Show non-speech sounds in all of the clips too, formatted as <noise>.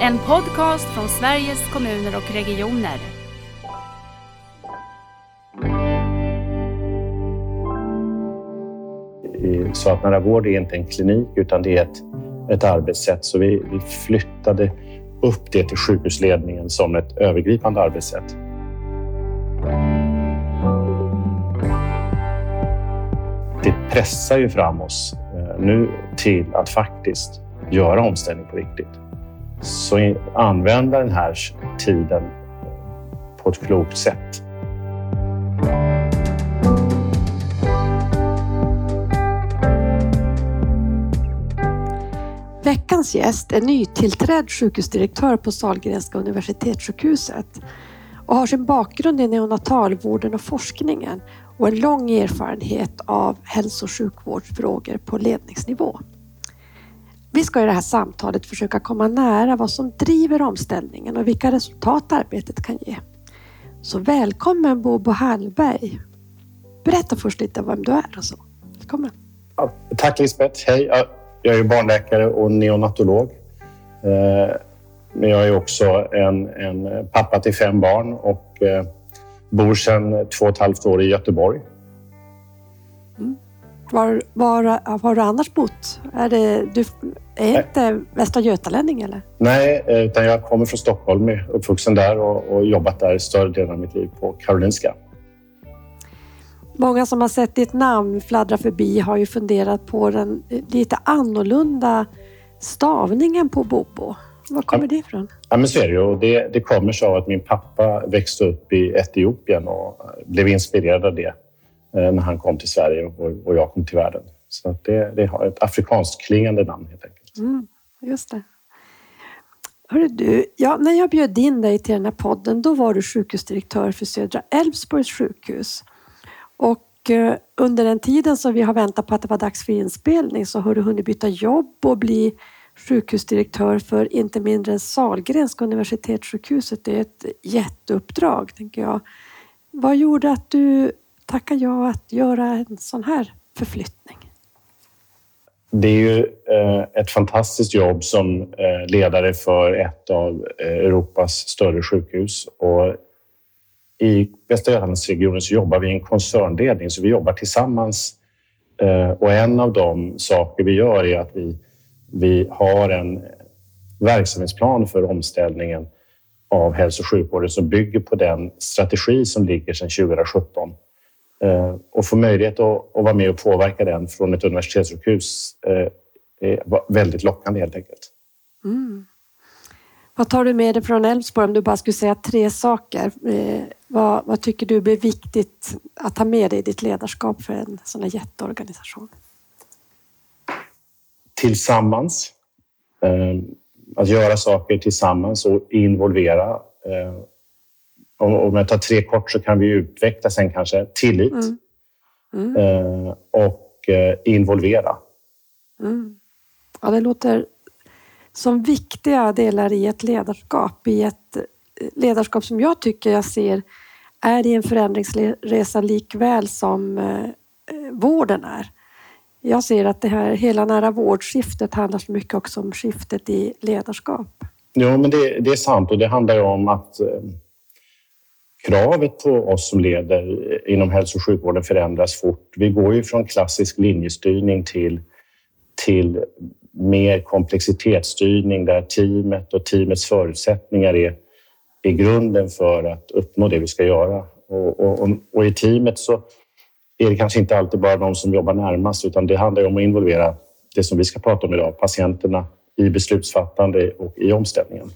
En podcast från Sveriges kommuner och regioner. Nära vård är inte en klinik utan det är ett, ett arbetssätt. Så vi, vi flyttade upp det till sjukhusledningen som ett övergripande arbetssätt. Det pressar ju fram oss eh, nu till att faktiskt göra omställning på riktigt. Så använda den här tiden på ett klokt sätt. Veckans gäst är nytillträdd sjukhusdirektör på Sahlgrenska universitetssjukhuset och har sin bakgrund i neonatalvården och forskningen och en lång erfarenhet av hälso och sjukvårdsfrågor på ledningsnivå. Vi ska i det här samtalet försöka komma nära vad som driver omställningen och vilka resultat arbetet kan ge. Så välkommen Bobo Hallberg. Berätta först lite vem du är och så. Välkommen. Ja, tack Lisbeth. Hej. Jag är barnläkare och neonatolog. Eh, men jag är också en, en pappa till fem barn och eh, bor sedan två och ett halvt år i Göteborg. Mm. Var, var, var har du annars bott? Är det, du är inte Västra Götalänning eller? Nej, utan jag kommer från Stockholm, är uppvuxen där och, och jobbat där större delen av mitt liv på Karolinska. Många som har sett ditt namn fladdra förbi har ju funderat på den lite annorlunda stavningen på Bobo. Var kommer det ifrån? Ja, men så är det ju. Det, det kommer sig av att min pappa växte upp i Etiopien och blev inspirerad av det eh, Eh, när han kom till Sverige och jag kom till världen. Så det, det har ett afrikanskt klingande namn helt enkelt. Mm, just det. Hörru du, ja, när jag bjöd in dig till den här podden då var du sjukhusdirektör för Södra Älvsborgs sjukhus. Och eh, under den tiden som vi har väntat på att det var dags för inspelning så har du hunnit byta jobb och bli sjukhusdirektör för inte mindre än Sahlgrenska universitetssjukhuset. Det är ett jätteuppdrag, tänker jag. Vad gjorde att du tacka ja att göra en sån här förflyttning? Det är ju eh, ett fantastiskt jobb som eh, ledare för ett av eh, Europas större sjukhus och i Västra Götalandsregionen så jobbar vi i en koncernledning, så vi jobbar tillsammans. Och en av de saker vi gör är att vi, vi har en verksamhetsplan för omställningen av hälso och sjukvården som bygger på den strategi som ligger sedan 2017. Eh, och få möjlighet att, att vara med och påverka den från ett universitetssjukhus eh, är väldigt lockande helt enkelt. Mm. Vad tar du med dig från Älvsborg om du bara skulle säga tre saker? Eh, vad, vad, tycker du blir viktigt att ha med dig i ditt ledarskap för en sån här jätteorganisation? Tillsammans. Att göra saker tillsammans och involvera. Eh, om jag tar tre kort så kan vi utveckla sen kanske tillit mm. Mm. och involvera. Mm. Ja, det låter som viktiga delar i ett ledarskap, i ett ledarskap som jag tycker jag ser är i en förändringsresa likväl som eh, vården är. Jag ser att det här hela nära vårdskiftet handlar så mycket också om skiftet i ledarskap. Ja, men det, det är sant och det handlar ju om att eh, kravet på oss som leder inom hälso och sjukvården förändras fort. Vi går ju från klassisk linjestyrning till, till mer komplexitetsstyrning där teamet och teamets förutsättningar är, är grunden för att uppnå det vi ska göra. Och, och, och, i teamet så är det kanske inte alltid bara de som jobbar närmast utan det handlar om att involvera det som vi ska prata om idag, patienterna i beslutsfattande och i omställningen.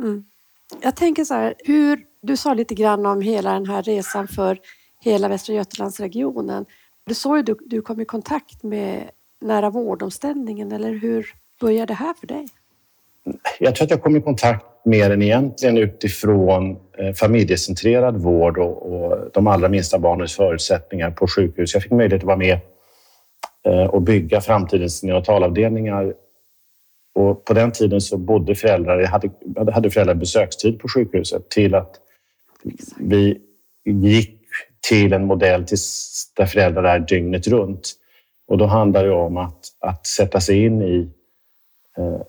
Mm. Jag tänker så här, hur, du sa lite grann om hela den här resan för hela Västra Götalandsregionen. Du sa ju du, du kom i kontakt med nära vårdomställningen eller hur började det här för dig? Jag tror att jag kom i kontakt med den egentligen utifrån eh, familjecentrerad vård och, och de allra minsta barnens förutsättningar på sjukhus. Jag fick möjlighet att vara med eh, och bygga framtidens neonatalavdelningar. Och på den tiden så bodde föräldrar, hade, hade föräldrar besökstid på sjukhuset till att vi gick till en modell där föräldrar är dygnet runt. Och då handlar det om att, att sätta sig in i eh,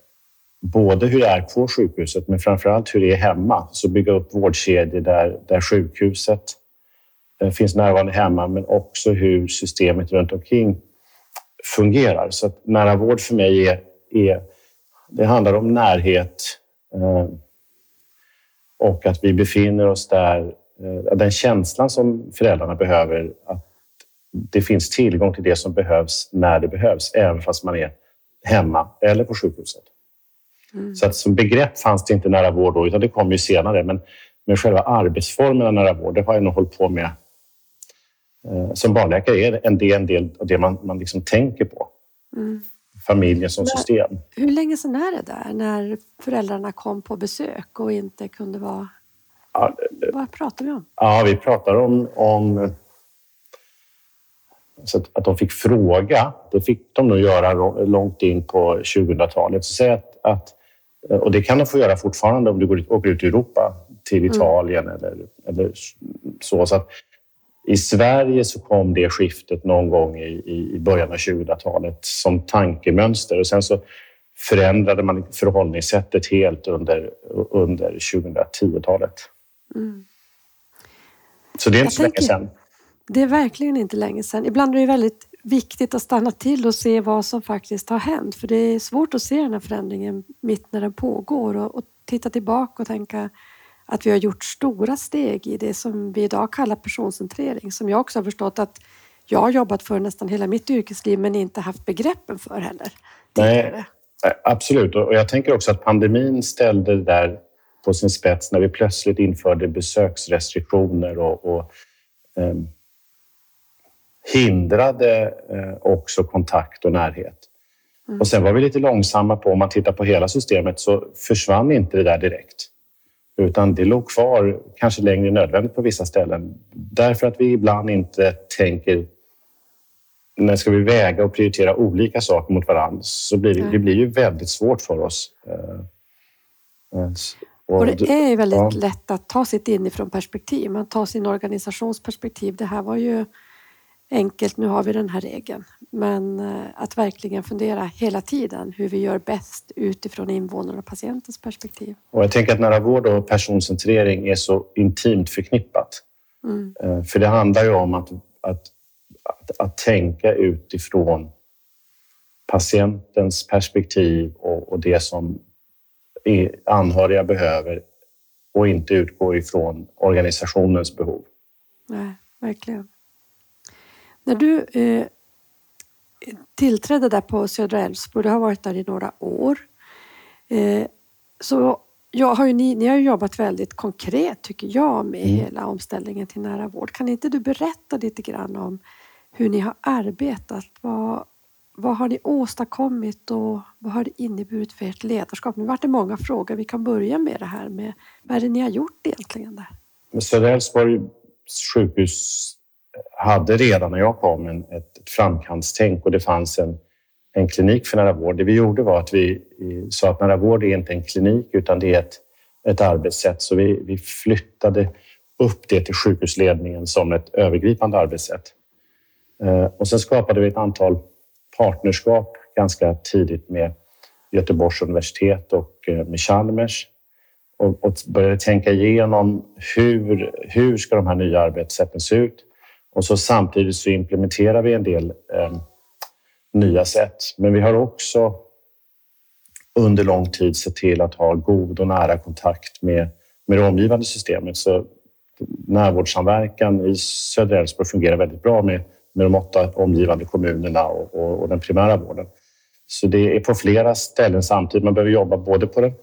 både hur det är på sjukhuset men framför allt hur det är hemma. Så bygga upp vårdkedjor där, där sjukhuset eh, finns närvarande hemma men också hur systemet runt omkring fungerar. Så att nära vård för mig är, är det handlar om närhet eh, och att vi befinner oss där. Eh, den känslan som föräldrarna behöver, att det finns tillgång till det som behövs när det behövs, även fast man är hemma eller på sjukhuset. Mm. Så att som begrepp fanns det inte nära vård då, utan det kom ju senare. Men, men själva arbetsformen nära vård, det har jag nog hållit på med. Eh, som barnläkare är en del, en del av det man, man liksom tänker på. Mm. Familjen som men, system. Hur länge sedan är det där, när föräldrarna kom på besök och inte kunde vara... Ja, Vad pratar vi om? Ja, vi pratar om, om så att, att de fick fråga, det fick de nog göra långt in på 2000-talet. Så att, att, och det kan de få göra fortfarande om du går ut, åker ut i Europa, till mm. Italien mm. eller, eller så. så att, I Sverige så kom det skiftet någon gång i, i början av 2000-talet som tankemönster och sen så förändrade man förhållningssättet helt under, under 2010-talet. Mm. Så det är inte så länge sedan. Det är verkligen inte länge sedan. Ibland är det väldigt viktigt att stanna till och se vad som faktiskt har hänt. För det är svårt att se den här förändringen mitt när den pågår och, och titta tillbaka och tänka att vi har gjort stora steg i det som vi idag kallar personcentrering. Som jag också har förstått att jag har jobbat för nästan hela mitt yrkesliv men inte haft begreppen för heller. Nej, absolut, och jag tänker också att pandemin ställde det där på sin spets när vi plötsligt införde besöksrestriktioner och, och um, hindrade eh, också kontakt och närhet. Mm. Och sen var vi lite långsamma på, om man tittar på hela systemet, så försvann inte det där direkt. Utan det låg kvar, kanske längre än nödvändigt på vissa ställen. Därför att vi ibland inte tänker när ska vi väga och prioritera olika saker mot varandra så blir det, det blir ju väldigt svårt för oss. Eh, eh, och det är väldigt ja. lätt att ta sitt inifrån perspektiv. Man tar sin organisationsperspektiv. Det här var ju enkelt, nu har vi den här regeln. Men eh, att verkligen fundera hela tiden hur vi gör bäst utifrån invånarna och patientens perspektiv. Och jag tänker att nära vård och personcentrering är så intimt förknippat. Mm. Eh, för det handlar ju om att, att, att, att tänka utifrån patientens perspektiv och, och det som anhöriga behöver och inte utgå ifrån organisationens behov. Nej, verkligen. När du eh, tillträdde där på Södra Älvsborg, du har varit där i några år, eh, så jag har ju, ni, ni har jobbat väldigt konkret tycker jag med mm. hela omställningen till nära vård. Kan inte du berätta lite grann om hur ni har arbetat? Vad, vad har ni åstadkommit och vad har det inneburit för ert ledarskap? Nu vart det många frågor. Vi kan börja med det här med vad är det ni har gjort egentligen där? Södra Älvsborgs sjukhus hade redan när jag kom en, ett, ett framkantstänk och det fanns en, en klinik för nära vård. Det vi gjorde var att vi sa att nära vård är inte en klinik utan det är ett, ett arbetssätt. Så vi, vi flyttade upp det till sjukhusledningen som ett övergripande arbetssätt. Eh, och sen skapade vi ett antal partnerskap ganska tidigt med Göteborgs universitet och eh, med Chalmers och, och började tänka igenom hur, hur ska de här nya arbetssätten se ut? Och så samtidigt så implementerar vi en del eh, nya sätt. Men vi har också under lång tid sett till att ha god och nära kontakt med, med det omgivande systemet. Så närvårdssamverkan i södra Älvsborg fungerar väldigt bra med, med de åtta omgivande kommunerna och, och, och, den primära vården. Så det är på flera ställen samtidigt. Man behöver jobba både på den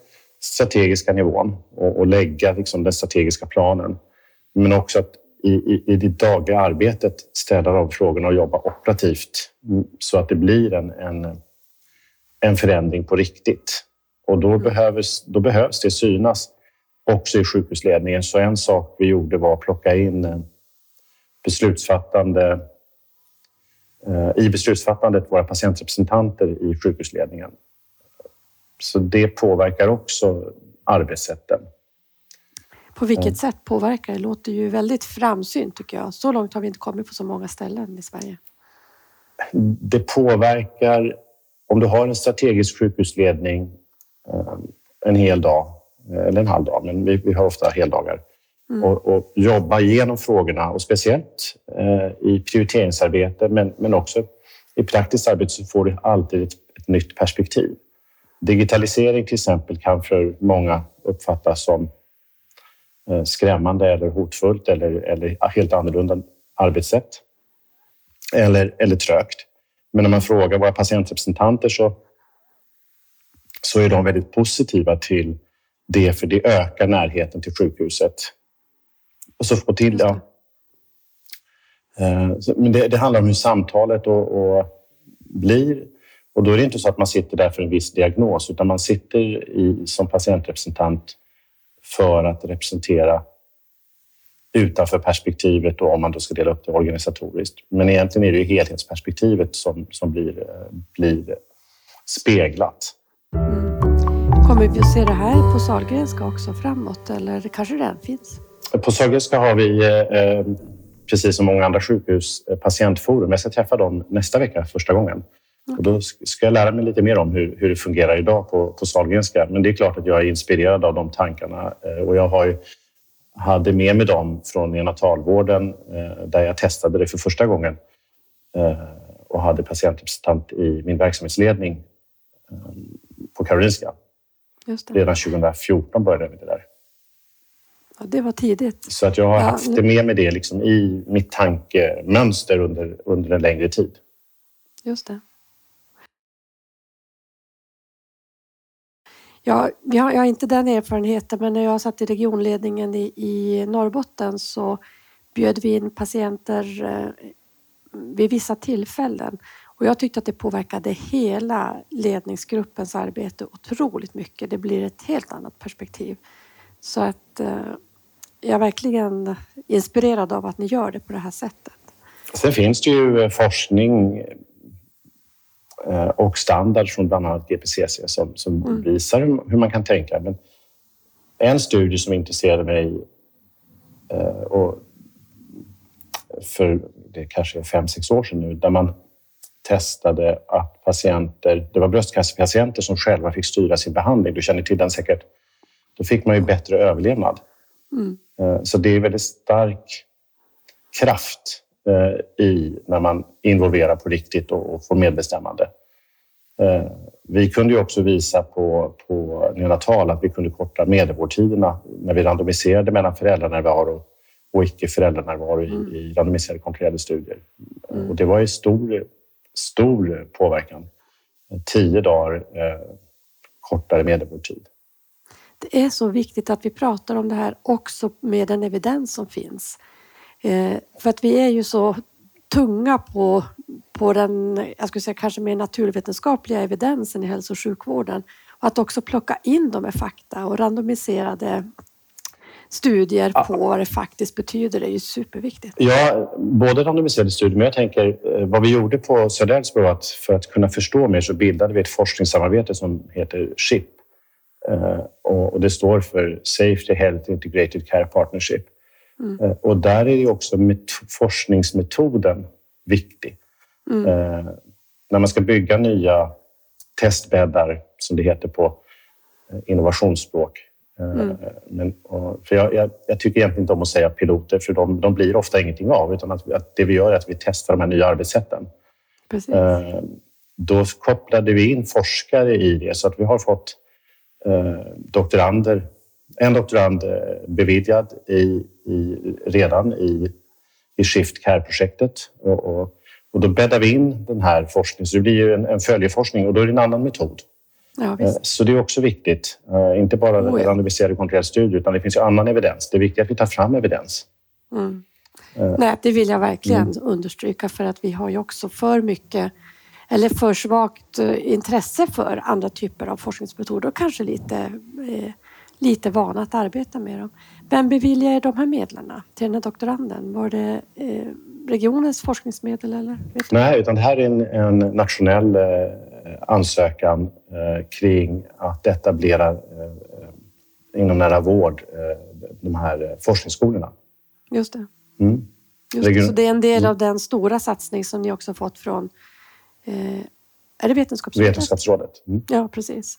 strategiska nivån och, och lägga liksom den strategiska planen, men också att i, i, i det dagliga arbetet ställa de frågorna och jobba operativt så att det blir en, en, en förändring på riktigt. Och då, mm. behövs, då behövs det synas också i sjukhusledningen. Så en sak vi gjorde var att plocka in beslutsfattande eh, i beslutsfattandet våra patientrepresentanter i sjukhusledningen. Så det påverkar också arbetssätten. På vilket sätt påverkar det? Låter ju väldigt framsynt tycker jag. Så långt har vi inte kommit på så många ställen i Sverige. Det påverkar, om du har en strategisk sjukhusledning eh, en hel dag, eller en halv dag, men vi, vi har ofta heldagar. Mm. Och, och, jobba igenom frågorna och speciellt eh, i prioriteringsarbete men, men också i praktiskt arbete så får du alltid ett, ett, nytt perspektiv. Digitalisering till exempel kan för många uppfattas som eh, skrämmande eller hotfullt eller, eller helt annorlunda arbetssätt. Eller, eller trögt. Men när man frågar våra patientrepresentanter så, så är de väldigt positiva till det för det ökar närheten till sjukhuset. Och så få till, ja. Eh, men det, det, handlar om hur samtalet och, och, blir. Och då är det inte så att man sitter där för en viss diagnos, utan man sitter i, som patientrepresentant för att representera utanför perspektivet då, om man då ska dela upp det organisatoriskt. Men egentligen är det ju helhetsperspektivet som, som blir, blir speglat. Mm. Kommer vi att se det här på Sahlgrenska också framåt eller kanske det redan finns? På Sahlgrenska har vi, eh, precis som många andra sjukhus, eh, patientforum. Jag ska träffa dem nästa vecka första gången. Och då ska jag lära mig lite mer om hur, hur det fungerar idag på, på Sahlgrenska. Men det är klart att jag är inspirerad av de tankarna eh, och jag har ju, hade med mig dem från neonatalvården där jag testade det för första gången och hade patientrepresentant i min verksamhetsledning på Karolinska. Redan 2014 började vi det där. Ja, det var tidigt. Så att jag har ja, haft det med mig det liksom i mitt tankemönster under, under en längre tid. Just det. Ja, jag har, jag har inte den erfarenheten, men när jag satt i regionledningen i, i Norrbotten så bjöd vi in patienter eh, vid vissa tillfällen. Och jag tyckte att det påverkade hela ledningsgruppens arbete otroligt mycket. Det blir ett helt annat perspektiv. Så att eh, jag är verkligen inspirerad av att ni gör det på det här sättet. Sen finns det ju forskning och standard från bland annat GPCC som, som mm. visar hur man kan tänka. Men en studie som intresserade mig eh, och för det kanske är fem, sex år sedan nu, där man testade att patienter, det var bröstcancerpatienter som själva fick styra sin behandling. Du känner till den säkert. Då fick man ju bättre överlevnad. Mm. Eh, så det är väldigt stark kraft eh, i när man involverar på riktigt och får medbestämmande. Eh, vi kunde ju också visa på, på neonatal att vi kunde korta medelvårdtiderna när vi randomiserade mellan föräldranärvaro och icke föräldranärvaro mm. i, i randomiserade kontrollerade studier. Mm. Och det var ju stor, stor påverkan. Tio dagar eh, kortare medelvårdtid det är så viktigt att vi pratar om det här också med den evidens som finns. Eh, för att vi är ju så tunga på, på den, jag skulle säga kanske mer naturvetenskapliga evidensen i hälso och sjukvården. Och att också plocka in de här fakta och randomiserade studier på vad det faktiskt betyder är ju superviktigt. Ja, både randomiserade studier, men jag tänker eh, vad vi gjorde på Söderälvsbro att för att kunna förstå mer så bildade vi ett forskningssamarbete som heter SHIP Eh, och det står för Safety Health Integrated Care Partnership. Mm. Eh, och där är ju också forskningsmetoden viktig. Mm. Eh, när man ska bygga nya testbäddar, som det heter på innovationsspråk. Mm. Men, för jag, jag, jag, tycker egentligen inte om att säga piloter, för de, de blir ofta ingenting av. Utan att, att, det vi gör är att vi testar de här nya arbetssätten. Precis. Då kopplade vi in forskare i det, så att vi har fått eh, doktorander, en doktorand eh, beviljad i, i, redan i, i Shift Care-projektet. Och, och, och, då bäddar vi in den här forskningen, så det blir ju en, en följeforskning och då är det en annan metod. Ja, eh, så det är också viktigt. Eh, inte bara oh, ja. randomiserade kontrollerade studier, utan det finns ju annan evidens. Det är viktigt att vi tar fram evidens. Mm. Nej, det vill jag verkligen mm. understryka för att vi har ju också för mycket eller för svagt intresse för andra typer av forskningsmetoder och kanske lite, lite vana att arbeta med dem. Vem beviljar de här medlen till den här doktoranden? Var det eh, regionens forskningsmedel eller? Nej, utan det här är en, en nationell eh, ansökan eh, kring att etablera eh, inom nära vård de här forskningsskolorna. Just det. Mm. Just det. Så det är en del mm. av den stora satsning som ni också fått från Eh, är det Vetenskapsrådet? Vetenskapsrådet. Mm. Ja, precis.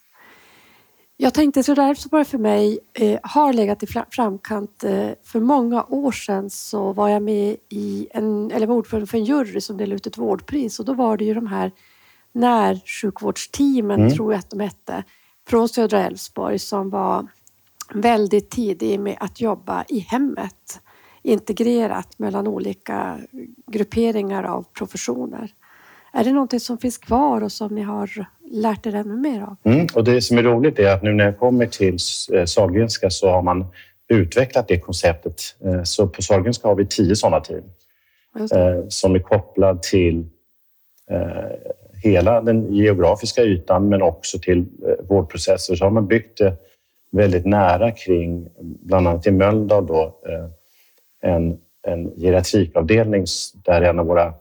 Jag tänkte Södra Älvsborg för mig eh, har legat i framkant. Eh, för många år sedan så var jag med i en, eller var ordförande för en jury som delade ut ett vårdpris och då var det ju de här närsjukvårdsteamen, mm. tror jag att de hette, från södra Älvsborg som var väldigt tidig med att jobba i hemmet integrerat mellan olika grupperingar av professioner. Är det någonting som finns kvar och som ni har lärt er ännu mer av? Mm, och det som är roligt är att nu när jag kommer till eh, Sahlgrenska så har man utvecklat det konceptet. Eh, så på Sahlgrenska har vi tio sådana team eh, som är kopplad till hela den geografiska ytan men också till vårdprocesser. Så har man byggt det väldigt nära kring, bland annat i Mölndal, då, en, en geriatrikavdelning där en av våra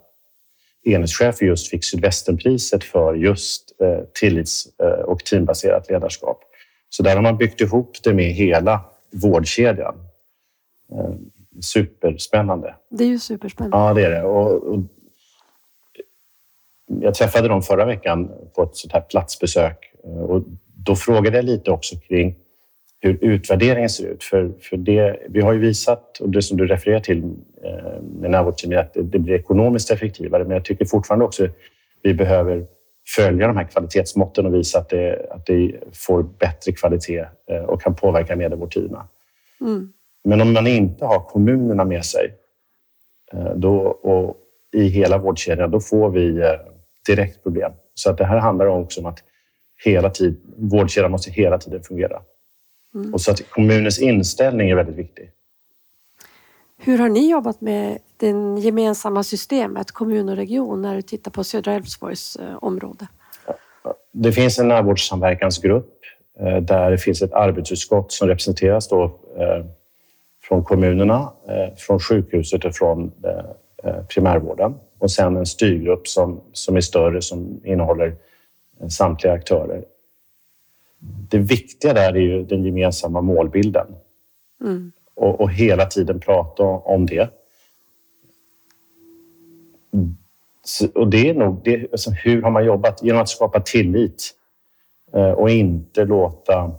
enhetschefer just fick Sydvästenpriset för just eh, tillits eh, och teambaserat ledarskap. Så där har man byggt ihop det med hela vårdkedjan. Eh, superspännande. Det är ju superspännande. Ja, det är det. Och, och jag träffade dem förra veckan på ett sånt här platsbesök och då frågade jag lite också kring hur utvärderingen ser ut. För, för det, vi har ju visat, och det som du refererar till med närvårdsteam, att det, det blir ekonomiskt effektivare. Men jag tycker fortfarande också att vi behöver följa de här kvalitetsmåtten och visa att det, att det får bättre kvalitet eh, och kan påverka medelvårdtiderna. Mm. Men om man inte har kommunerna med sig eh, då, och i hela vårdkedjan, då får vi direkt problem. Så att det här handlar också om att hela tid, vårdkedjan måste hela tiden fungera. Mm. Och så att kommunens inställning är väldigt viktig. Hur har ni jobbat med det gemensamma systemet, kommun och region, när du tittar på södra Älvsborgs eh, område? Det finns en närvårdssamverkansgrupp eh, där det finns ett arbetsutskott som representeras då eh, från kommunerna, från sjukhuset och från primärvården. Och sen en styrgrupp som, som är större som innehåller samtliga aktörer det viktiga där är ju den gemensamma målbilden. Mm. Och, och, hela tiden prata om det. Så, och det är nog det, alltså, hur har man jobbat? Genom att skapa tillit eh, och inte låta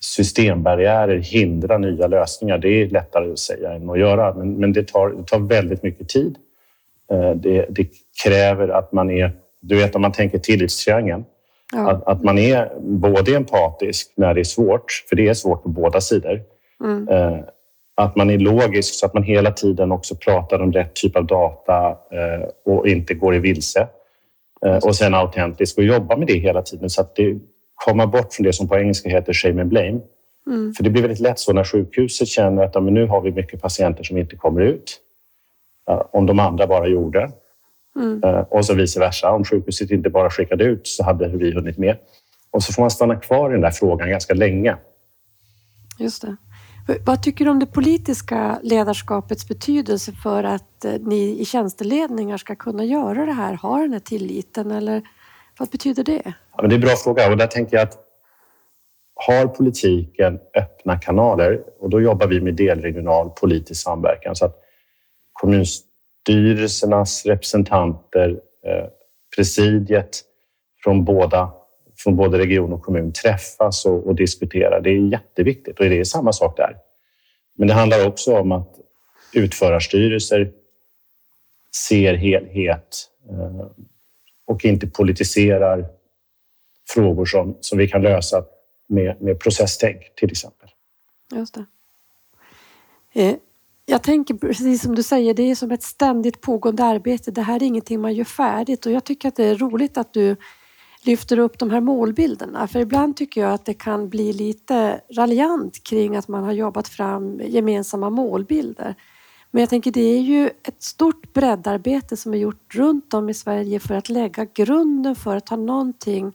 systembarriärer hindra nya lösningar. Det är lättare att säga än att göra, men, men det, tar, det tar väldigt mycket tid. Eh, det, det kräver att man är... Du vet, om man tänker tillitstriangeln Ja. Att, att, man är både empatisk när det är svårt, för det är svårt på båda sidor. Mm. Eh, att man är logisk så att man hela tiden också pratar om rätt typ av data eh, och inte går i vilse. Eh, och sen autentisk och jobba med det hela tiden så att det kommer bort från det som på engelska heter shame and blame. Mm. För det blir väldigt lätt så när sjukhuset känner att ja, men nu har vi mycket patienter som inte kommer ut. Om de andra bara gjorde. Mm. Eh, och så vice versa. Om sjukhuset inte bara skickade ut så hade vi hunnit med. Och så får man stanna kvar i den där frågan ganska länge. Just det. Vad tycker du om det politiska ledarskapets betydelse för att eh, ni i tjänsteledningar ska kunna göra det här, ha den här tilliten? Eller vad betyder det? Ja, men det är en bra fråga och där tänker jag att har politiken öppna kanaler och då jobbar vi med delregional politisk samverkan så att kommunstyrelsernas representanter, eh, presidiet från båda från både region och kommun träffas och, och diskutera. Det är jätteviktigt och det är samma sak där. Men det handlar också om att utförarstyrelser ser helhet eh, och inte politiserar frågor som, som vi kan lösa med, med processtänk till exempel. Just det. Eh, jag tänker precis som du säger, det är som ett ständigt pågående arbete. Det här är ingenting man gör färdigt och jag tycker att det är roligt att du lyfter upp de här målbilderna. För ibland tycker jag att det kan bli lite raljant kring att man har jobbat fram gemensamma målbilder. Men jag tänker det är ju ett stort breddarbete som är gjort runt om i Sverige för att lägga grunden för att ha någonting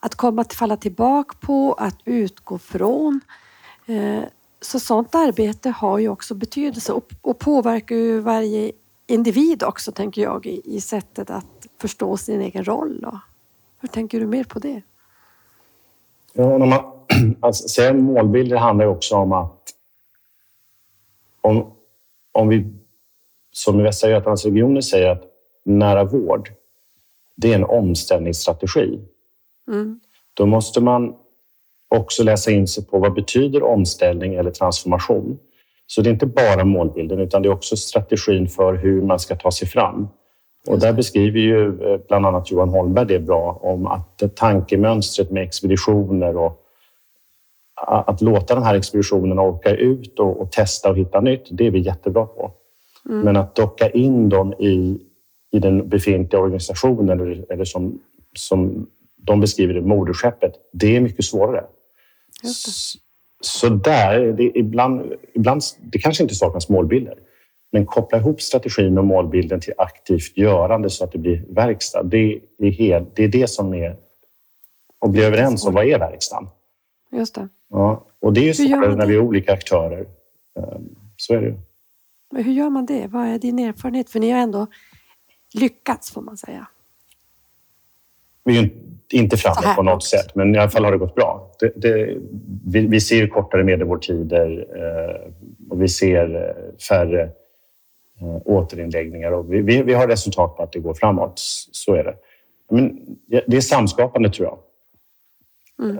att komma att falla tillbaka på, att utgå från. Eh, så sånt arbete har ju också betydelse och, påverkar ju varje individ också, tänker jag, i, i sättet att förstå sin egen roll. Hur tänker du mer på det? Ja, när man, <clears throat> alltså, säga målbilder handlar ju också om att om, om vi som i Västra Götalandsregionen säger att nära vård, det är en omställningsstrategi. Mm. Då måste man också läsa in sig på vad betyder omställning eller transformation. Så det är inte bara målbilden utan det är också strategin för hur man ska ta sig fram. Och där beskriver ju eh, bland annat Johan Holmberg det bra om att tankemönstret med expeditioner och att låta de här expeditionerna åka ut och, och testa och hitta nytt, det är vi jättebra på. Mm. Men att docka in dem i, i den befintliga organisationen eller, eller som, som de beskriver det, moderskeppet, det är mycket svårare. Så där, det, ibland, ibland, det kanske inte saknas målbilder, men koppla ihop strategin och målbilden till aktivt görande så att det blir verkstad. Det är, helt, det, är det som är att bli överens om vad är verkstaden. Just det. Ja, och det är ju svårare när vi är olika aktörer. Ehm, så är det ju. Men hur gör man det? Vad är din erfarenhet? För ni har ändå lyckats får man säga. Vi är ju inte framme på något sätt, men i alla fall har det gått bra. Det, det, vi, vi, ser kortare medelvårdtider eh, och vi ser eh, färre återinläggningar och vi, vi, vi, har resultat på att det går framåt. Så är det. Men det är samskapande tror jag. Mm.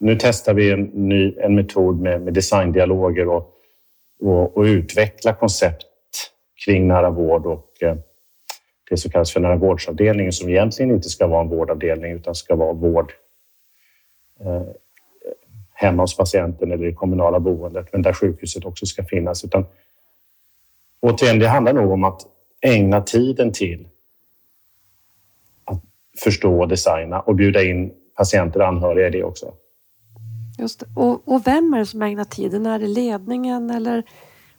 Nu testar vi en, ny, en metod med, med designdialoger och, och, och utveckla koncept kring nära vård och det som kallas för nära vårdsavdelningen som egentligen inte ska vara en vårdavdelning utan ska vara vård eh, hemma hos patienten eller i kommunala boendet, men där sjukhuset också ska finnas. Utan, återigen, det handlar nog om att ägna tiden till att förstå och designa och bjuda in patienter och anhöriga i det också. Just. Och, och vem är det som ägnar tiden? Är det ledningen eller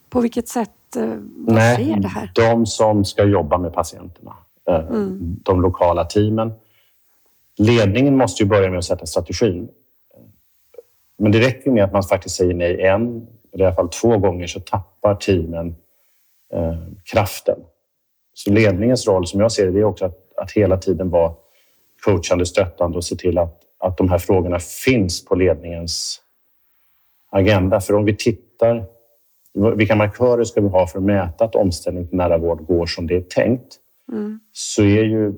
på vilket sätt eh, Nej, sker det här? De som ska jobba med patienterna, eh, mm. de lokala teamen. Ledningen måste ju börja med att sätta strategin. Men det räcker med att man faktiskt säger nej en, eller i alla fall två gånger, så tappar teamen eh, kraften. Så ledningens roll, som jag ser det, det är också att, att hela tiden vara coachande, stöttande och se till att, att de här frågorna finns på ledningens agenda. För om vi tittar vilka markörer ska vi ha för att mäta att omställning till nära vård går som det är tänkt? Mm. Så är ju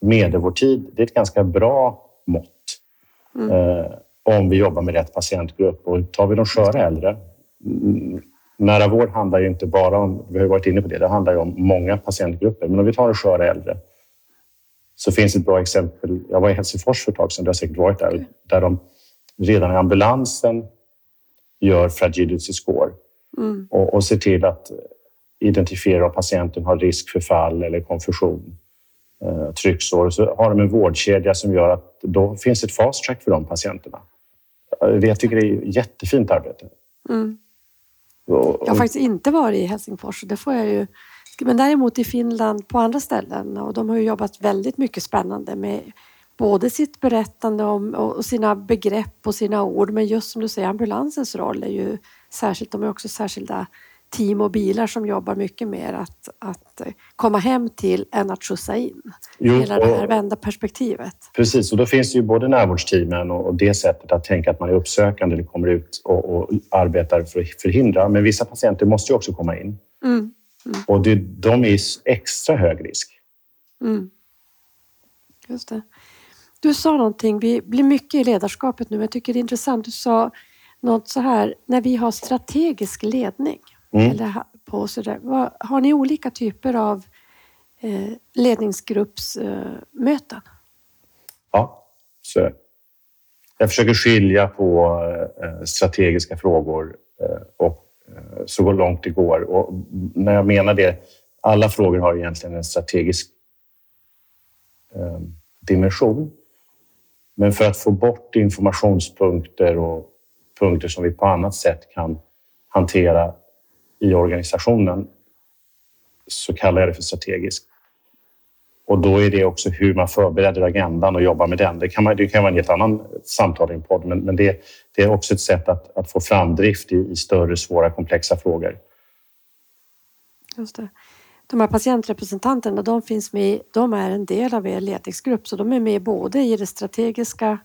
medelvårdtid det är ett ganska bra mått mm. eh, om vi jobbar med rätt patientgrupp. Och tar vi de sköra äldre, mm, nära vård handlar ju inte bara om, vi har varit inne på det, det handlar ju om många patientgrupper. Men om vi tar de sköra äldre så finns ett bra exempel. Jag var i Helsingfors för ett tag sedan, du har säkert varit där, där de redan i ambulansen gör fragility score mm. och, och ser till att identifiera om patienten har risk för fall eller konfusion, eh, trycksår. Så har de en vårdkedja som gör att då finns ett fast track för de patienterna. Jag tycker det är jättefint arbete. Mm. Jag har faktiskt inte varit i Helsingfors, det får jag ju men däremot i Finland på andra ställen och de har ju jobbat väldigt mycket spännande med både sitt berättande om, och sina begrepp och sina ord men just som du säger ambulansens roll är ju särskilt, de är också särskilda team och bilar som jobbar mycket mer att, att komma hem till än att skjutsa in. Jo, Hela det här vända perspektivet. Precis, och då finns det ju både närvårdsteamen och, det sättet att tänka att man är uppsökande eller kommer ut och, och arbetar för att förhindra. Men vissa patienter måste ju också komma in. Mm. Mm. Och det, de är extra hög risk. Mm. Just det. Du sa någonting, vi blir mycket i ledarskapet nu, men jag tycker det är intressant. Du sa något så här, när vi har strategisk ledning, mm. eller på så där, vad, har ni olika typer av eh, ledningsgruppsmöten? Ja, så jag försöker skilja på eh, strategiska frågor eh, och så långt det går. Och när jag menar det, alla frågor har egentligen en strategisk dimension. Men för att få bort informationspunkter och punkter som vi på annat sätt kan hantera i organisationen så kallar jag det för strategiskt. Och då är det också hur man förbereder agendan och jobbar med den. Det kan, man, det kan vara en helt annan samtal i en podd, men, men det, det, är också ett sätt att, att få framdrift i, i större, svåra, komplexa frågor. Just det de här patientrepresentanterna, de finns med, de är en del av er ledningsgrupp så de är med både i det strategiska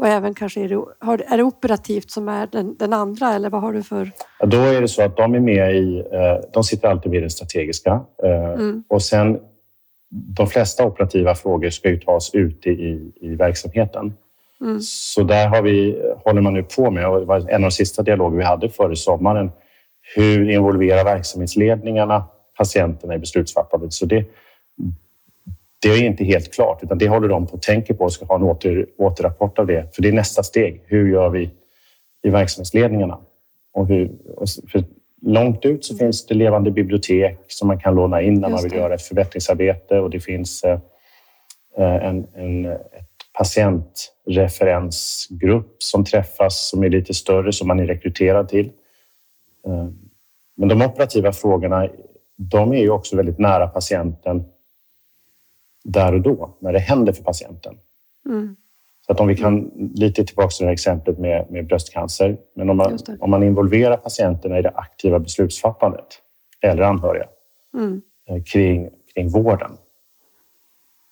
och även kanske är det, är det operativt som är den, den, andra eller vad har du för? Ja, då är det så att de är med i, eh, de sitter alltid i det strategiska eh, mm. och sen de flesta operativa frågor ska ju tas ute i, i verksamheten. Mm. Så där har vi, håller man nu på med, och det var en av de sista dialoger vi hade före sommaren, hur involverar verksamhetsledningarna patienterna i beslutsfattandet? Så det, det är inte helt klart, utan det håller de på att tänka på och ska ha en åter, återrapport av det. För det är nästa steg. Hur gör vi i verksamhetsledningarna? Och hur, och för långt ut så finns det levande bibliotek som man kan låna in när man vill göra ett förbättringsarbete och det finns eh, en, en, ett patientreferensgrupp som träffas som är lite större som man är rekryterad till. Eh, men de operativa frågorna, de är ju också väldigt nära patienten där och då, när det händer för patienten. Mm. Så att om vi kan, lite tillbaka till det här exemplet med, med bröstcancer, men om man, om man involverar patienterna i det aktiva beslutsfattandet, eller anhöriga, mm. Eh, kring, kring vården,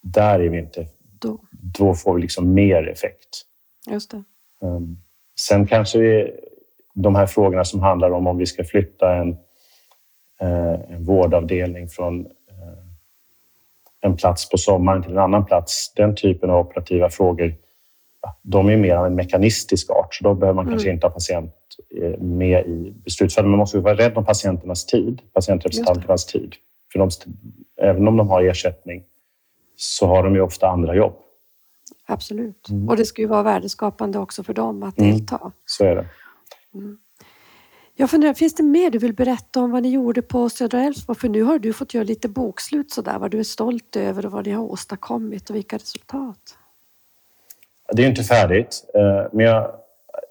där är vi inte... Då, då får vi liksom mer effekt. Just det. Um, sen kanske vi, de här frågorna som handlar om om vi ska flytta en, uh, en vårdavdelning från en plats på sommaren till en annan plats. Den typen av operativa frågor, de är mer av en mekanistisk art, så då behöver man mm. kanske inte ha patient eh, med i beslutsfattandet. Man måste vara rädd om patienternas tid, patientrepresentanternas tid. För de, även om de har ersättning så har de ju ofta andra jobb. Absolut. Mm. Och det ska ju vara värdeskapande också för dem att mm. delta. Mm. Så är det. Mm. Jag funderar, finns det mer du vill berätta om vad ni gjorde på Södra Älvsborg? För nu har du fått göra lite bokslut sådär, vad du är stolt över och vad ni har åstadkommit och vilka resultat. Det är inte färdigt, eh, men jag,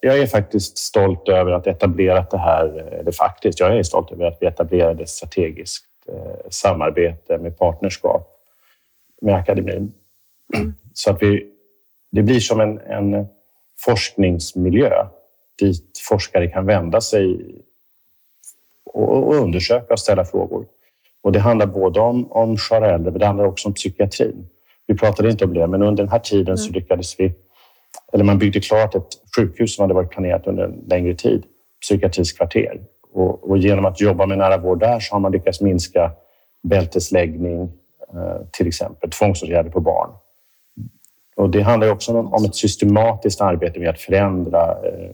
jag är faktiskt stolt över att etablerat det här, eller faktiskt, jag är stolt över att vi etablerade ett strategiskt eh, samarbete med partnerskap med akademin. Mm. Så att vi, det blir som en, en forskningsmiljö dit forskare kan vända sig och, undersöka och ställa frågor. Och det handlar både om, om sköra äldre, men det handlar också om psykiatrin. Vi pratade inte om det, men under den här tiden mm. så lyckades vi, eller man byggde klart ett sjukhus som hade varit planerat under en längre tid, psykiatriskt kvarter. Och, och genom att jobba med nära vård där så har man lyckats minska bältesläggning, eh, till exempel tvångsåtgärder på barn. Och det handlar också om, om ett systematiskt arbete med att förändra eh,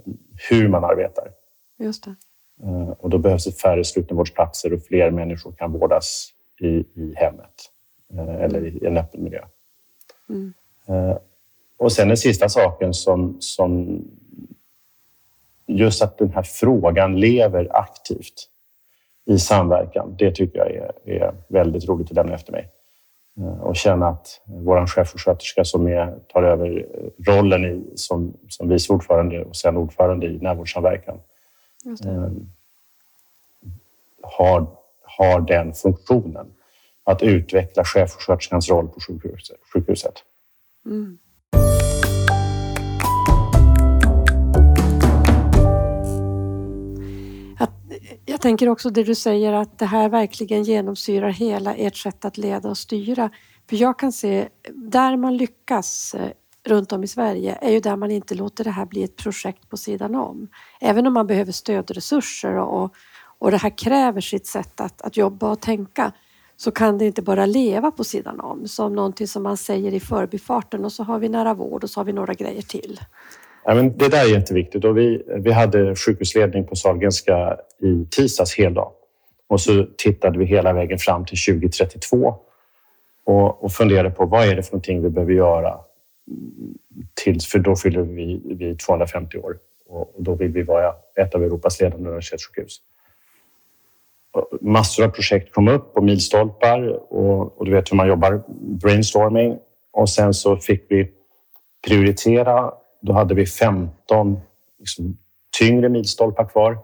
hur man arbetar. Just det. Eh, och då behövs det färre slutenvårdsplatser och fler människor kan vårdas i, i hemmet eh, eller i en öppen miljö. Mm. Och sen den sista saken som, som just att den här frågan lever aktivt i samverkan. Det tycker jag är, är väldigt roligt att lämna efter mig. Och känna att vår chefsköterska som är, tar över rollen i, som, som vice ordförande och sen ordförande i närvårdssamverkan har, har den funktionen. Att utveckla chefsköterskans roll på sjukhuset. sjukhuset. Mm. Tänker också det du säger att det här verkligen genomsyrar hela ert sätt att leda och styra. För jag kan se, där man lyckas eh, runt om i Sverige är ju där man inte låter det här bli ett projekt på sidan om. Även om man behöver stödresurser och, och det här kräver sitt sätt att, att jobba och tänka så kan det inte bara leva på sidan om som någonting som man säger i förbifarten och så har vi nära vård och så har vi några grejer till. Ja, men det där är jätteviktigt och vi, vi hade sjukhusledning på Sahlgrenska i tisdags heldag och så tittade vi hela vägen fram till 2032 och, och funderade på vad är det för någonting vi behöver göra tills, för då fyller vi, vi 250 år och, och då vill vi vara ett av Europas ledande universitetssjukhus massor av projekt kom upp och milstolpar och, och, du vet hur man jobbar, brainstorming. Och sen så fick vi prioritera. Då hade vi 15 liksom, tyngre milstolpar kvar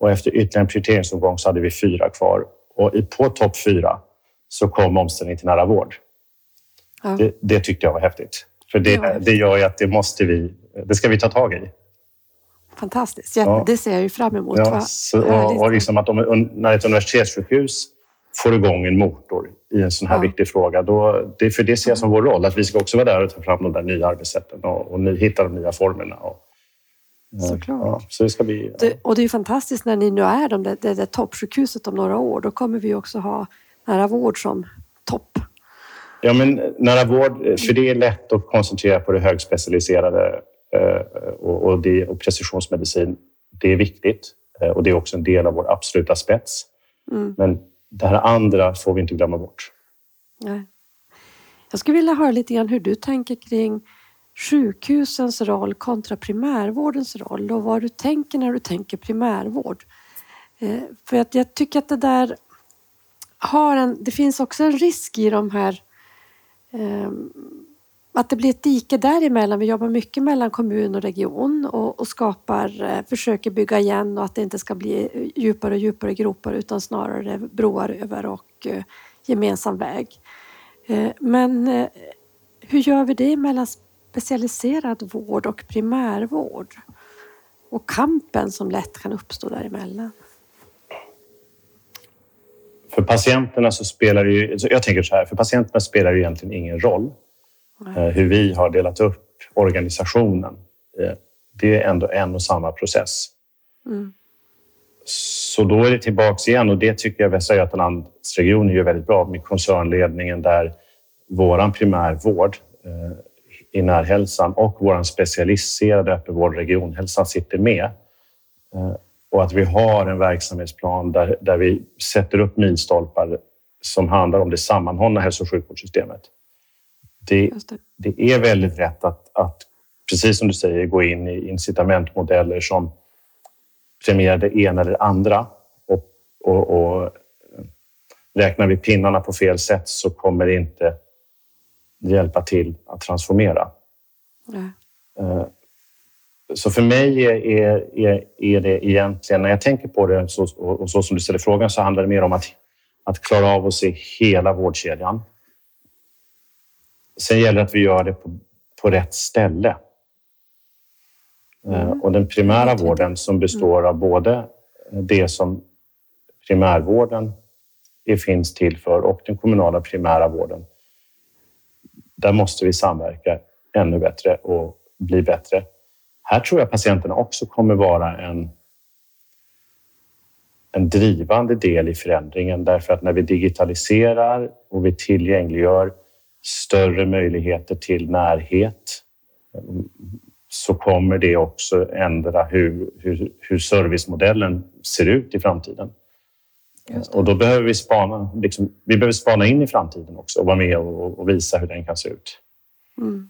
och efter ytterligare en prioriteringsomgång så hade vi fyra kvar. Och på topp fyra så kom omställning till nära vård. Ja. Det, det, tyckte jag var häftigt. För det, ja. det gör ju att det måste vi, det ska vi ta tag i. Fantastiskt, ja, det ser jag ju fram emot. Ja, så, och, och liksom att om, när ett universitetssjukhus får igång en motor i en sån här ja. viktig fråga, då, det, för det ser jag som vår roll, att vi ska också vara där och ta fram de där nya arbetssätten och, och ny, hitta de nya formerna. Och, Såklart. Ja, så det ska bli, ja. det, och det är fantastiskt när ni nu är de, det, det, det toppsjukhuset om några år. Då kommer vi också ha nära vård som topp. Ja, men nära vård, för det är lätt att koncentrera på det högspecialiserade och, det, och precisionsmedicin, det är viktigt och det är också en del av vår absoluta spets. Mm. Men det här andra får vi inte glömma bort. Nej. Jag skulle vilja höra lite grann hur du tänker kring sjukhusens roll kontra primärvårdens roll och vad du tänker när du tänker primärvård. Eh, för att jag tycker att det där har en... Det finns också en risk i de här... Ehm, att det blir ett dike däremellan. Vi jobbar mycket mellan kommun och region och, och skapar, eh, försöker bygga igen och att det inte ska bli eh, djupare och djupare gropar utan snarare broar över och eh, gemensam väg. Men hur gör vi det mellan specialiserad vård och primärvård? Och kampen som lätt kan uppstå däremellan? För patienterna så spelar det ju, jag tänker så här, för patienterna spelar det egentligen ingen roll hur vi har delat upp organisationen. Eh, det är ändå en och samma process. Mm. Så då är det tillbaks igen och det tycker jag Västra Götalandsregionen gör väldigt bra med koncernledningen där våran primärvård eh, i närhälsan och vår specialiserade öppenvård regionhälsan sitter med. Eh, och att vi har en verksamhetsplan där, där vi sätter upp milstolpar som handlar om det sammanhållna hälso och sjukvårdssystemet. Det, det. det är väldigt rätt att, att, precis som du säger, gå in i incitamentmodeller som premierar det ena eller det andra. Och, och, och räknar vi pinnarna på fel sätt så kommer det inte hjälpa till att transformera. Nej. Eh, så för mig är, är, är det egentligen, när jag tänker på det så, och så som du ställer frågan, så handlar det mer om att, att klara av att se hela vårdkedjan. Sen gäller det att vi gör det på, på rätt ställe. Eh, mm. Och den primära vården som består av både det som primärvården finns till för och den kommunala primära vården. Där måste vi samverka ännu bättre och bli bättre. Här tror jag patienterna också kommer vara en, en drivande del i förändringen därför att när vi digitaliserar och vi tillgängliggör större möjligheter till närhet så kommer det också ändra hur, hur, hur servicemodellen ser ut i framtiden. Och då behöver vi spana, liksom, vi behöver spana in i framtiden också och vara med och, och visa hur den kan se ut. Mm.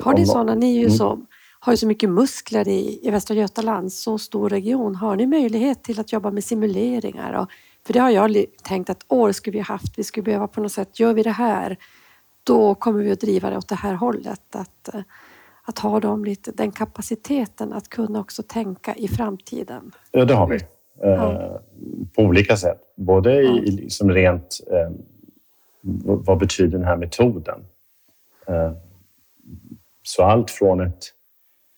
Har ni sådana, ni är ju mm. så, har ju så mycket muskler i, i Västra Götaland, så stor region. Har ni möjlighet till att jobba med simuleringar? Och, för det har jag tänkt att år skulle vi haft. Vi skulle behöva på något sätt, gör vi det här, då kommer vi att driva det åt det här hållet. Att, eh, att ha dem lite, den kapaciteten att kunna också tänka i framtiden. Ja, det har vi. Ja. Eh, på olika sätt. Både i, liksom rent eh, vad betyder den här metoden? Så allt från ett,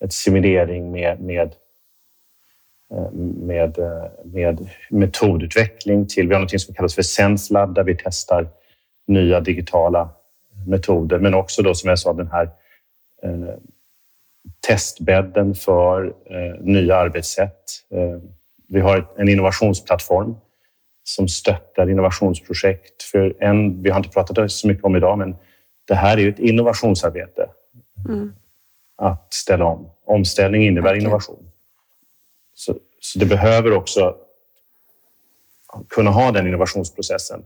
ett simulering med, med, med, med metodutveckling till, vi har något som kallas för SenseLab där vi testar nya digitala metoder, men också då som jag sa den här eh, testbädden för eh, nya arbetssätt. Eh, vi har en innovationsplattform som stöttar innovationsprojekt. För en, vi har inte pratat så mycket om idag, men det här är ju ett innovationsarbete. Mm. Att ställa om. Omställning innebär okay. innovation. Så, så det behöver också kunna ha den innovationsprocessen.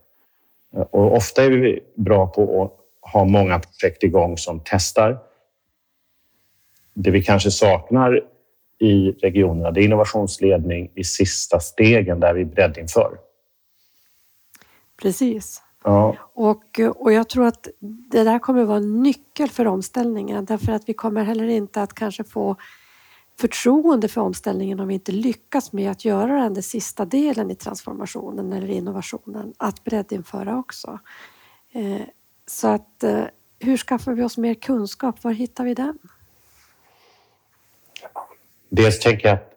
Och ofta är vi bra på att ha många projekt igång som testar. Det vi kanske saknar i regionerna, det är innovationsledning i sista stegen där vi breddinför. Precis. Ja. Och, och jag tror att det där kommer vara en nyckel för omställningen därför att vi kommer heller inte att kanske få förtroende för omställningen om vi inte lyckas med att göra den, den sista delen i transformationen eller innovationen, att breddinföra också. Så att eh, hur skaffar vi oss mer kunskap? Var hittar vi den? Dels tänker jag att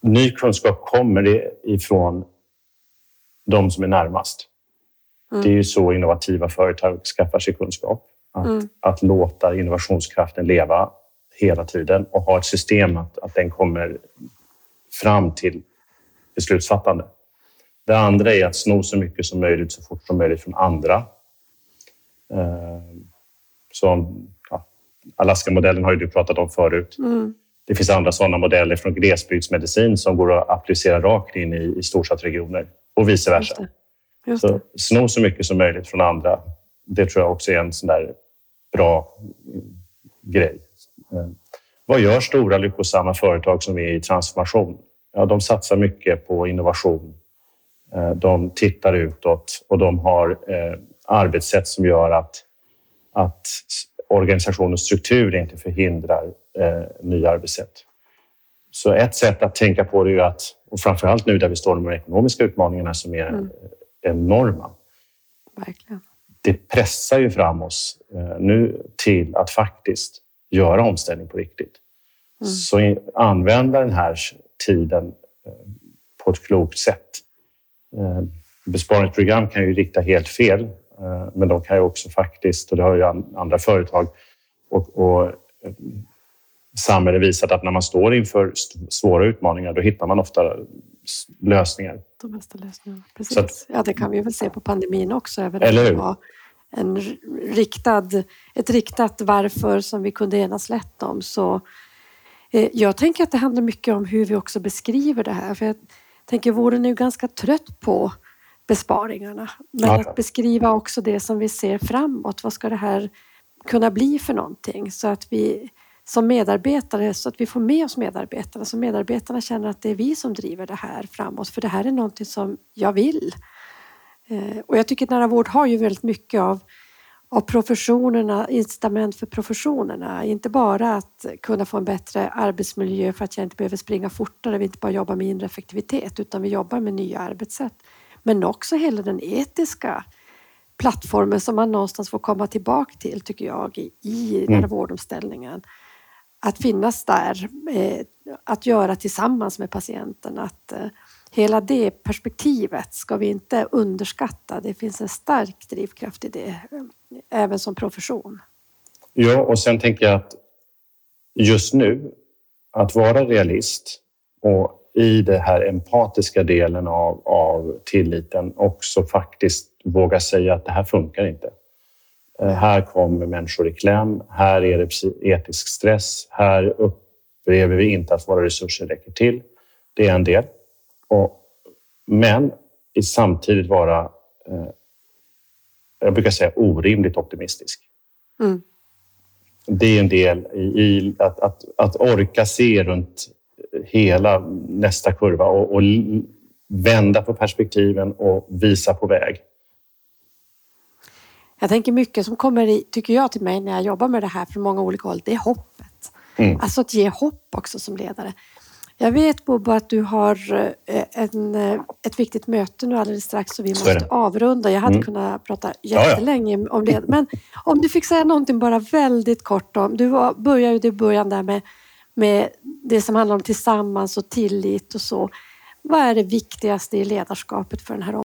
ny kunskap kommer ifrån de som är närmast. Mm. Det är ju så innovativa företag skaffar sig kunskap. Att, mm. att låta innovationskraften leva hela tiden och ha ett system att, att den kommer fram till beslutsfattande. Det andra är att sno så mycket som möjligt så fort som möjligt från andra. Eh, så ja, Alaska-modellen har ju du pratat om förut. Mm. Det finns andra sådana modeller från glesbygdsmedicin som går att applicera rakt in i, i storstadsregioner och vice Just versa. det. Just Så det. sno så mycket som möjligt från andra. Det tror jag också är en sån där bra mm, grej. Eh, Vad gör stora lyckosamma företag som är i transformation? Ja, de satsar mycket på innovation. Eh, De tittar utåt och de har eh, arbetssätt som gör att, att organisationens struktur inte förhindrar eh, nya arbetssätt. Så ett sätt att tänka på det är att, och framförallt nu där vi står med de ekonomiska utmaningarna som är Mm. enorma, Verkligen. det pressar ju fram oss nu till att faktiskt göra omställning på riktigt. Mm. Så använda den här tiden på ett klokt sätt. Eh, Besparingsprogram kan ju rikta helt fel, eh, men de kan ju också faktiskt, och det har ju an- andra företag och, och eh, samhället visat att när man står inför svåra utmaningar, då hittar man ofta lösningar. De bästa lösningarna. Precis. Att- ja, det kan vi väl se på pandemin också. Även Eller hur? var en riktad, ett riktat varför som vi kunde enas lätt om. Så, eh, jag tänker att det handlar mycket om hur vi också beskriver det här. För jag tänker vården är ju ganska trött på besparingarna. Men Ja. att beskriva också det som vi ser framåt. Vad ska det här kunna bli för någonting? Så att vi som medarbetare, så att vi får med oss medarbetarna. Så medarbetarna känner att det är vi som driver det här framåt. För det här är någonting som jag vill. Eh, Och jag tycker att nära vård har ju väldigt mycket av, av professionerna, incitament för professionerna. Inte bara att kunna få en bättre arbetsmiljö för att jag inte behöver springa fortare, vi inte bara jobbar med inre effektivitet utan vi jobbar med nya arbetssätt. Men också hela den etiska plattformen som man någonstans får komma tillbaka till, tycker jag, i, i nära vårdomställningen. Att finnas där, eh, att göra tillsammans med patienten. Att, eh, hela det perspektivet ska vi inte underskatta. Det finns en stark drivkraft i det, eh, även som profession. Ja, och sen tänker jag att just nu, att vara realist och i den här empatiska delen av, av tilliten också faktiskt våga säga att det här funkar inte. Eh, här kommer människor i kläm. Här är det etisk stress. Här upplever vi inte att våra resurser räcker till. Det är en del. Och, men i samtidigt vara, eh, jag brukar säga orimligt optimistisk Mm. det är en del i, i att, att, att orka se runt hela nästa kurva och, och vända på perspektiven och visa på väg. Jag tänker mycket som kommer, i, tycker jag, till mig när jag jobbar med det här från många olika håll, det är hoppet. Mm. Alltså att ge hopp också som ledare. Jag vet Bobo att du har eh, en, eh, ett viktigt möte nu alldeles strax så vi måste avrunda. Jag hade Mm. kunnat prata ja. jättelänge om det. Men om du fick säga någonting bara väldigt kort om, du började ju i början där med, med det som handlar om tillsammans och tillit och så. Vad är det viktigaste i ledarskapet för den här